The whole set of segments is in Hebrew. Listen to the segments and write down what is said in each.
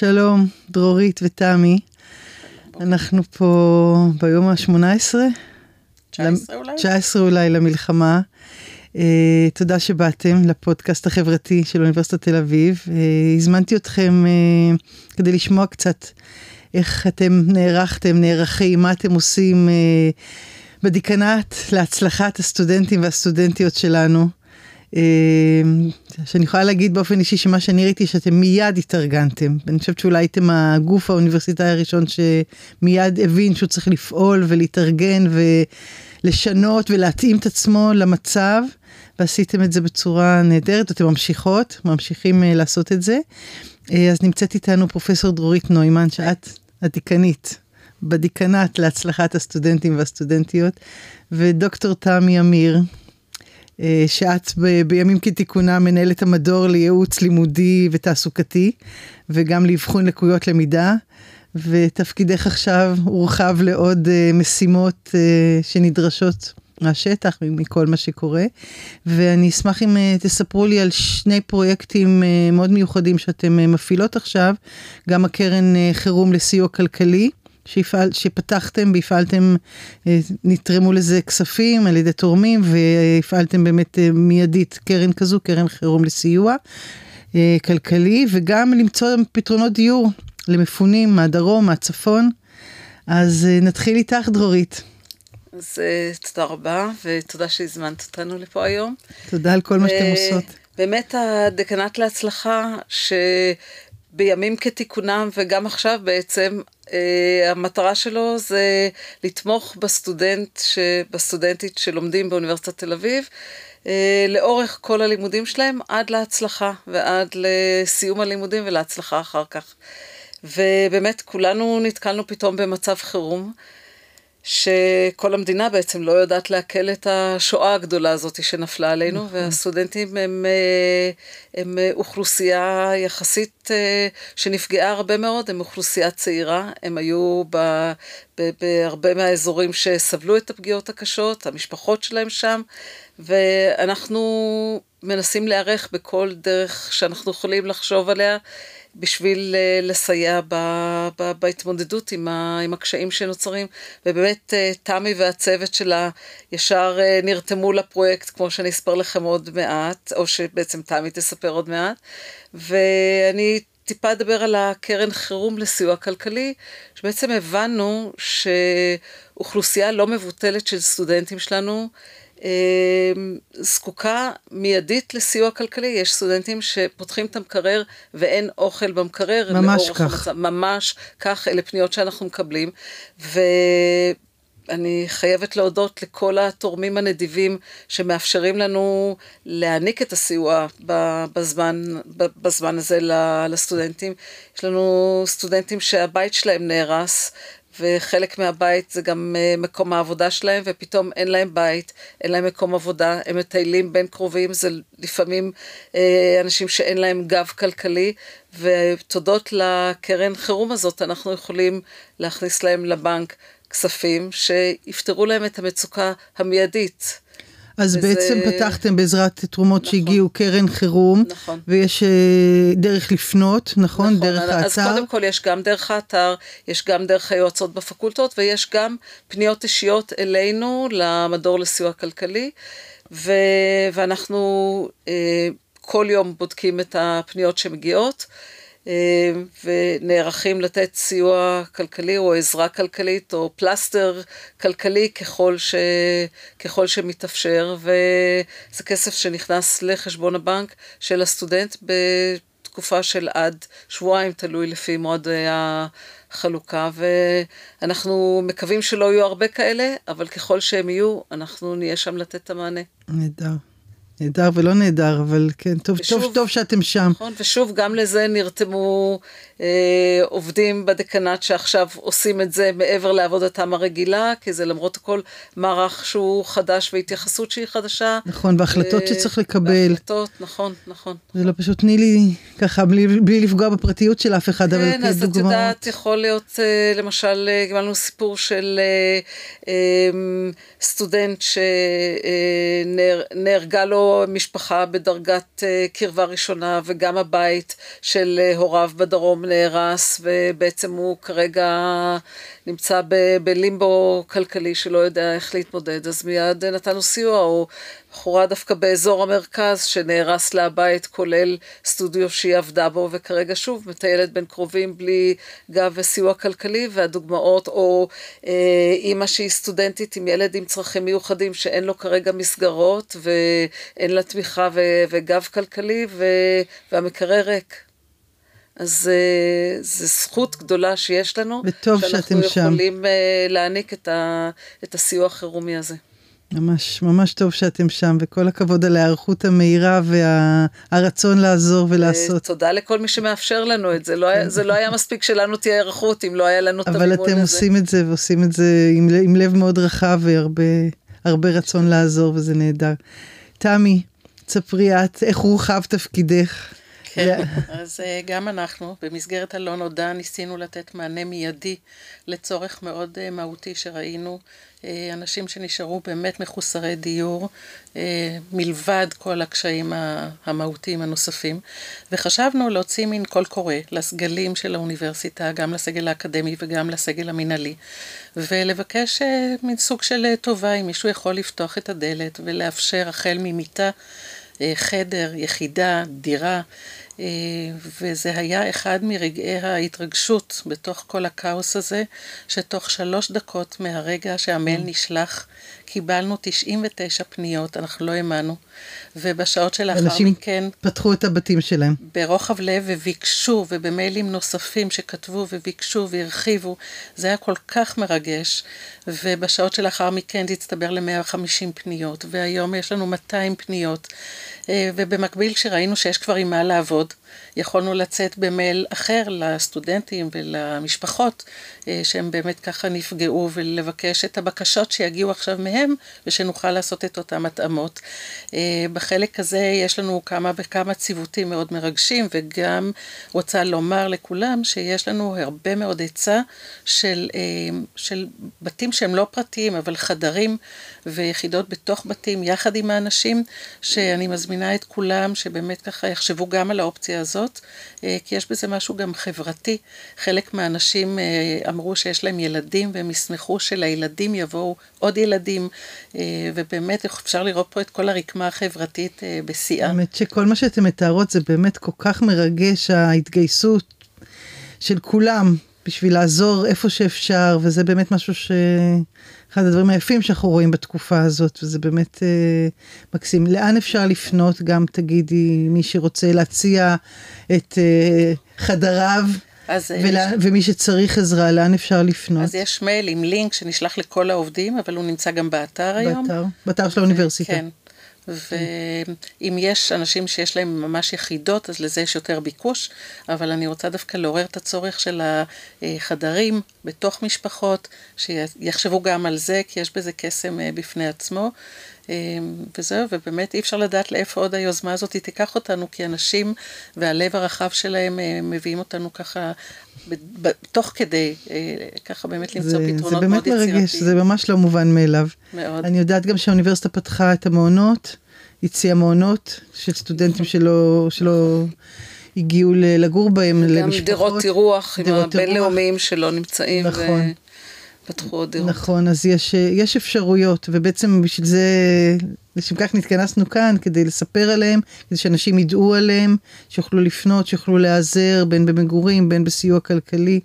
שלום, דרורית ותמי. אנחנו פה ביום ה-18? 19 אולי? 19 אולי למלחמה. Uh, תודה שבאתם לפודקאסט החברתי של אוניברסיטת תל אביב. Uh, הזמנתי אתכם uh, כדי לשמוע קצת איך אתם נערכתם, נערכים, מה אתם עושים uh, בדיקנט להצלחת הסטודנטים והסטודנטיות שלנו. אמ, שאני יכולה להגיד באופן אישי שמה שאני ראיתי שאתם מיד התארגנתם. אני חושבת שאולי הייתם הגוף האוניברסיטאי הראשון שמיד הבין שהוא צריך לפעול ולהתארגן ולשנות ולהתאים את עצמו למצב. ועשיתם את זה בצורה נהדרת, אתם ממשיכות, ממשיכים אה, לעשות את זה. אה, אז נמצאת איתנו פרופסור דרורית נוימן, שאת הדיקנית בדיקנט להצלחת הסטודנטים והסטודנטיות, ודוקטור תמי אמיר, שאת ב, בימים כתיקונה מנהלת המדור לייעוץ לימודי ותעסוקתי, וגם לאבחון לקויות למידה, ותפקידך עכשיו הורחב לעוד uh, משימות uh, שנדרשות מהשטח, מכל מה שקורה. ואני אשמח אם תספרו לי על שני פרויקטים מאוד מיוחדים שאתם מפעילות עכשיו, גם הקרן חירום לסיוע כלכלי. שיפעל, שפתחתם והפעלתם, אה, נתרמו לזה כספים על ידי תורמים והפעלתם באמת אה, מיידית קרן כזו, קרן חירום לסיוע אה, כלכלי, וגם למצוא פתרונות דיור למפונים מהדרום, מהצפון. אז נתחיל איתך, דרורית. אז תודה רבה, ותודה שהזמנת אותנו לפה היום. תודה על כל מה שאתם עושות. באמת הדקנט להצלחה, שבימים כתיקונם וגם עכשיו בעצם, Uh, המטרה שלו זה לתמוך בסטודנט, ש... בסטודנטית שלומדים באוניברסיטת תל אביב, uh, לאורך כל הלימודים שלהם עד להצלחה ועד לסיום הלימודים ולהצלחה אחר כך. ובאמת כולנו נתקלנו פתאום במצב חירום. שכל המדינה בעצם לא יודעת לעכל את השואה הגדולה הזאת שנפלה עלינו, נכון. והסטודנטים הם, אה, הם אוכלוסייה יחסית אה, שנפגעה הרבה מאוד, הם אוכלוסייה צעירה, הם היו ב, ב, בהרבה מהאזורים שסבלו את הפגיעות הקשות, המשפחות שלהם שם, ואנחנו מנסים להיערך בכל דרך שאנחנו יכולים לחשוב עליה. בשביל אה, לסייע ב, ב, בהתמודדות עם, ה, עם הקשיים שנוצרים. ובאמת אה, תמי והצוות שלה ישר אה, נרתמו לפרויקט, כמו שאני אספר לכם עוד מעט, או שבעצם תמי תספר עוד מעט. ואני טיפה אדבר על הקרן חירום לסיוע כלכלי, שבעצם הבנו שאוכלוסייה לא מבוטלת של סטודנטים שלנו, זקוקה מיידית לסיוע כלכלי. יש סטודנטים שפותחים את המקרר ואין אוכל במקרר. ממש כך. המצב, ממש כך, אלה פניות שאנחנו מקבלים. ואני חייבת להודות לכל התורמים הנדיבים שמאפשרים לנו להעניק את הסיוע בזמן, בזמן הזה לסטודנטים. יש לנו סטודנטים שהבית שלהם נהרס וחלק מהבית זה גם אה, מקום העבודה שלהם, ופתאום אין להם בית, אין להם מקום עבודה, הם מטיילים בין קרובים, זה לפעמים אה, אנשים שאין להם גב כלכלי, ותודות לקרן חירום הזאת אנחנו יכולים להכניס להם לבנק כספים שיפתרו להם את המצוקה המיידית. אז וזה... בעצם פתחתם בעזרת תרומות נכון, שהגיעו קרן חירום, נכון. ויש uh, דרך לפנות, נכון? נכון? דרך אז האתר? אז קודם כל יש גם דרך האתר, יש גם דרך היועצות בפקולטות, ויש גם פניות אישיות אלינו, למדור לסיוע כלכלי, ו... ואנחנו uh, כל יום בודקים את הפניות שמגיעות. אה, ונערכים לתת סיוע כלכלי או עזרה כלכלית או פלסטר כלכלי ככל, ש, ככל שמתאפשר, וזה כסף שנכנס לחשבון הבנק של הסטודנט בתקופה של עד שבועיים, תלוי לפי מועד החלוקה, ואנחנו מקווים שלא יהיו הרבה כאלה, אבל ככל שהם יהיו, אנחנו נהיה שם לתת את המענה. נהדר. נהדר ולא נהדר, אבל כן, טוב, ושוב, טוב, טוב שאתם שם. נכון, ושוב, גם לזה נרתמו אה, עובדים בדקנט שעכשיו עושים את זה מעבר לעבודתם הרגילה, כי זה למרות הכל מערך שהוא חדש והתייחסות שהיא חדשה. נכון, והחלטות אה, שצריך לקבל. והחלטות, נכון, נכון. זה לא פשוט, תני לי ככה, בלי, בלי לפגוע בפרטיות של אף אחד, כן, אבל כדוגמאות. כן, אז את יודעת, יכול להיות, אה, למשל, אה, קיבלנו סיפור של אה, אה, סטודנט שנהרגה לו משפחה בדרגת קרבה ראשונה וגם הבית של הוריו בדרום נהרס ובעצם הוא כרגע נמצא בלימבו כלכלי שלא יודע איך להתמודד אז מיד נתנו סיוע או בחורה דווקא באזור המרכז שנהרס לה הבית כולל סטודיו שהיא עבדה בו וכרגע שוב מטיילת בין קרובים בלי גב וסיוע כלכלי והדוגמאות או אה, אימא שהיא סטודנטית עם ילד עם צרכים מיוחדים שאין לו כרגע מסגרות ואין לה תמיכה ו- וגב כלכלי ו- והמקרר ריק. אז uh, זו זכות גדולה שיש לנו, וטוב שאתם שם. שאנחנו יכולים uh, להעניק את, ה, את הסיוע החירומי הזה. ממש, ממש טוב שאתם שם, וכל הכבוד על ההיערכות המהירה והרצון וה, לעזור ולעשות. תודה לכל מי שמאפשר לנו את זה. לא היה, זה לא היה מספיק שלנו תהיה היערכות אם לא היה לנו את המימון הזה. אבל אתם עושים את זה ועושים את זה עם, עם לב מאוד רחב והרבה רצון לעזור, וזה נהדר. תמי, תספרי את, איך הורחב תפקידך? כן, אז אה, גם אנחנו, במסגרת הלא נודע, ניסינו לתת מענה מיידי לצורך מאוד אה, מהותי שראינו. אה, אנשים שנשארו באמת מחוסרי דיור, מלבד כל הקשיים המהותיים הנוספים, וחשבנו להוציא מין קול קורא לסגלים של האוניברסיטה, גם לסגל האקדמי וגם לסגל המינהלי, ולבקש מין סוג של טובה, אם מישהו יכול לפתוח את הדלת ולאפשר החל ממיטה, חדר, יחידה, דירה, אה, וזה היה אחד מרגעי ההתרגשות בתוך כל הכאוס הזה, שתוך שלוש דקות מהרגע שהמייל mm. נשלח, קיבלנו 99 פניות, אנחנו לא האמנו, ובשעות שלאחר מכן... אנשים פתחו את הבתים שלהם. ברוחב לב וביקשו, ובמיילים נוספים שכתבו וביקשו והרחיבו, זה היה כל כך מרגש, ובשעות שלאחר מכן זה הצטבר ל-150 פניות, והיום יש לנו 200 פניות, אה, ובמקביל כשראינו שיש כבר עם מה לעבוד, יכולנו לצאת במייל אחר לסטודנטים ולמשפחות אה, שהם באמת ככה נפגעו ולבקש את הבקשות שיגיעו עכשיו מהם ושנוכל לעשות את אותם התאמות. אה, בחלק הזה יש לנו כמה וכמה ציוותים מאוד מרגשים וגם רוצה לומר לכולם שיש לנו הרבה מאוד היצע של, של בתים שהם לא פרטיים אבל חדרים ויחידות בתוך בתים יחד עם האנשים שאני מזמינה את כולם שבאמת ככה יחשבו גם על האופציה הזאת, אה, כי יש בזה משהו גם חברתי. חלק מהאנשים אה, אמרו שיש להם ילדים והם ישמחו שלילדים יבואו עוד ילדים, אה, ובאמת אפשר לראות פה את כל הרקמה החברתית בשיאה. האמת שכל מה שאתם מתארות זה באמת כל כך מרגש, ההתגייסות של כולם בשביל לעזור איפה שאפשר, וזה באמת משהו ש... אחד הדברים היפים שאנחנו רואים בתקופה הזאת, וזה באמת אה, מקסים. לאן אפשר לפנות? גם תגידי, מי שרוצה להציע את אה, חדריו. אז ולה, יש... ומי שצריך עזרה, לאן אפשר לפנות? אז יש מייל עם לינק שנשלח לכל העובדים, אבל הוא נמצא גם באתר היום. באתר? באתר של האוניברסיטה. כן. ואם יש אנשים שיש להם ממש יחידות, אז לזה יש יותר ביקוש, אבל אני רוצה דווקא לעורר את הצורך של החדרים בתוך משפחות, שיחשבו גם על זה, כי יש בזה קסם אה, בפני עצמו. אה, וזהו, ובאמת אי אפשר לדעת לאיפה עוד היוזמה הזאת תיקח אותנו, כי אנשים והלב הרחב שלהם אה, מביאים אותנו ככה, תוך כדי, ככה באמת למצוא זה, פתרונות מאוד יצירתיים. זה באמת מרגש, זה ממש לא מובן מאליו. מאוד. אני יודעת גם שהאוניברסיטה פתחה את המעונות, הציעה מעונות של סטודנטים שלא... שלא הגיעו לגור בהם, למשפחות. גם דירות אירוח, עם הבינלאומיים שלא נמצאים. נכון. פתחו עוד דירות. נכון, אז יש, יש אפשרויות, ובעצם בשביל זה לשם כך נתכנסנו כאן כדי לספר עליהם, כדי שאנשים ידעו עליהם, שיוכלו לפנות, שיוכלו להיעזר, בין במגורים, בין בסיוע כלכלי.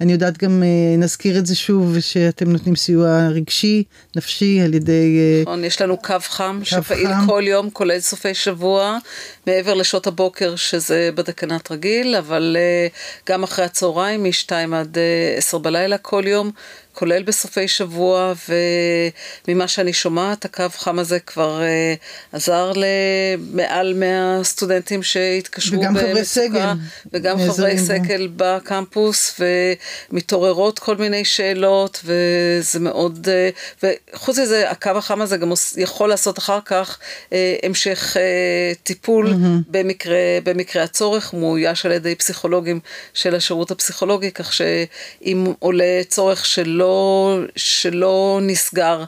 אני יודעת גם, אה, נזכיר את זה שוב, שאתם נותנים סיוע רגשי, נפשי, על ידי... אה, נכון, יש לנו קו חם, קו שפעיל חם. כל יום, כולל סופי שבוע, מעבר לשעות הבוקר, שזה בדקנת רגיל, אבל אה, גם אחרי הצהריים, מ-2 עד 10 בלילה כל יום. כולל בסופי שבוע, וממה שאני שומעת, הקו חם הזה כבר uh, עזר למעל 100 סטודנטים שהתקשרו וגם חברי סגל. וגם חברי סגל בקמפוס, ומתעוררות כל מיני שאלות, וזה מאוד, uh, וחוץ מזה, הקו החם הזה גם יכול לעשות אחר כך uh, המשך uh, טיפול mm-hmm. במקרה, במקרה הצורך, הוא מאויש על ידי פסיכולוגים של השירות הפסיכולוגי, כך שאם עולה צורך שלא שלא נסגר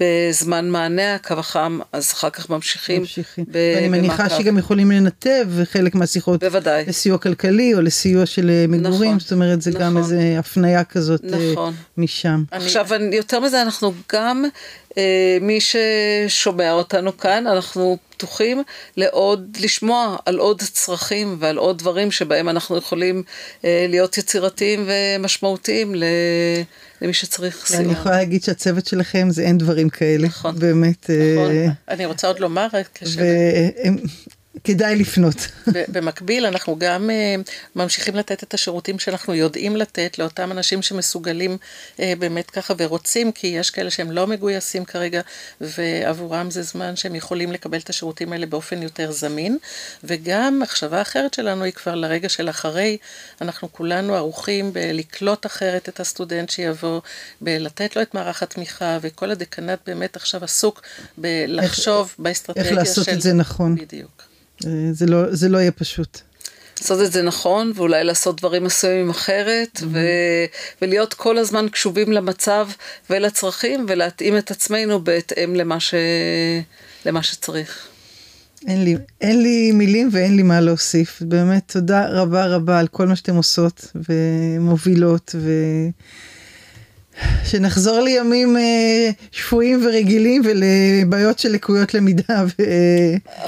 בזמן מענה הקו החם, אז אחר כך ממשיכים. ממשיכים. ואני מניחה שגם יכולים לנתב חלק מהשיחות. בוודאי. לסיוע כלכלי או לסיוע של אה, מגורים, נכון, זאת אומרת זה גם נכון. איזה הפניה כזאת אה, נכון. משם. אני- עכשיו, יותר מזה, אנחנו גם, אה, מי ששומע אותנו כאן, אנחנו פתוחים לעוד, לשמוע על עוד צרכים ועל עוד דברים שבהם אנחנו יכולים אה, להיות יצירתיים ומשמעותיים ל- למי שצריך סיוע. אני יכולה להגיד שהצוות שלכם זה אין דברים כאלה, נכון. באמת, אה, נכון. אני רוצה עוד לומר, רק ש... וכדאי לפנות. במקביל אנחנו גם uh, ממשיכים לתת את השירותים שאנחנו יודעים לתת לאותם אנשים שמסוגלים uh, באמת ככה ורוצים, כי יש כאלה שהם לא מגויסים כרגע, ועבורם זה זמן שהם יכולים לקבל את השירותים האלה באופן יותר זמין. וגם מחשבה אחרת שלנו היא כבר לרגע של אחרי, אנחנו כולנו ערוכים בלקלוט אחרת את הסטודנט שיבוא, בלתת לו את מערך התמיכה, וכל הדקנט באמת עכשיו עסוק בלחשוב באסטרטגיה של... לעשות את זה נכון. בדיוק. אה, זה לא, זה לא יהיה פשוט. לעשות את זה נכון, ואולי לעשות דברים מסוימים אחרת, ו- ולהיות כל הזמן קשובים למצב ולצרכים, ולהתאים את עצמנו בהתאם למה, ש- למה שצריך. אין לי, אין לי מילים ואין לי מה להוסיף. באמת, תודה רבה רבה על כל מה שאתם עושות ומובילות, ו... שנחזור לימים אה, שפויים ורגילים ולבעיות של לקויות למידה. ו...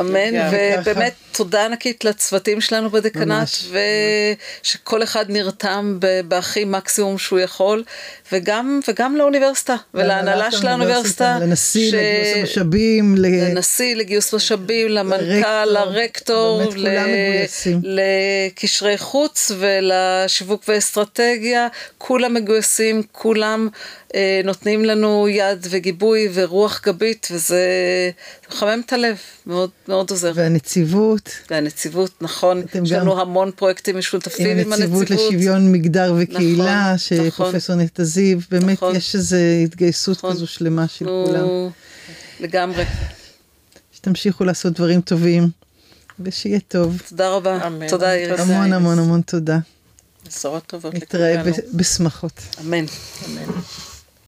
אמן, ובאמת תודה ענקית לצוותים שלנו בדקנט. ושכל אחד נרתם בהכי מקסימום שהוא יכול, וגם, וגם לאוניברסיטה, ולהנהלה של האוניברסיטה, לנשיא, ש- לגיוס המשאבים, ל... לנשיא, לגיוס משאבים, למנכ"ל, לרקטור. לקשרי חוץ ולשיווק ואסטרטגיה, כולם מגויסים, כולם אה, נותנים לנו יד וגיבוי ורוח גבית, וזה מחמם את הלב, מאוד, מאוד עוזר. והנציבות, והנציבות, נכון, יש גם- לנו המון פרויקטים משותפים עם עם הנציבות הנציבות. לשוויון מגדר וקהילה, נכון, נכון. שפרופסור נטע זיו, באמת נכון. יש איזו התגייסות נכון. כזו שלמה של אנחנו- כולם. לגמרי. שתמשיכו לעשות דברים טובים, ושיהיה טוב. תודה רבה. אמן. תודה איריס. תודה. המון המון המון תודה. בשורות טובות נתראה לכולנו. ב- בשמחות. אמן. אמן.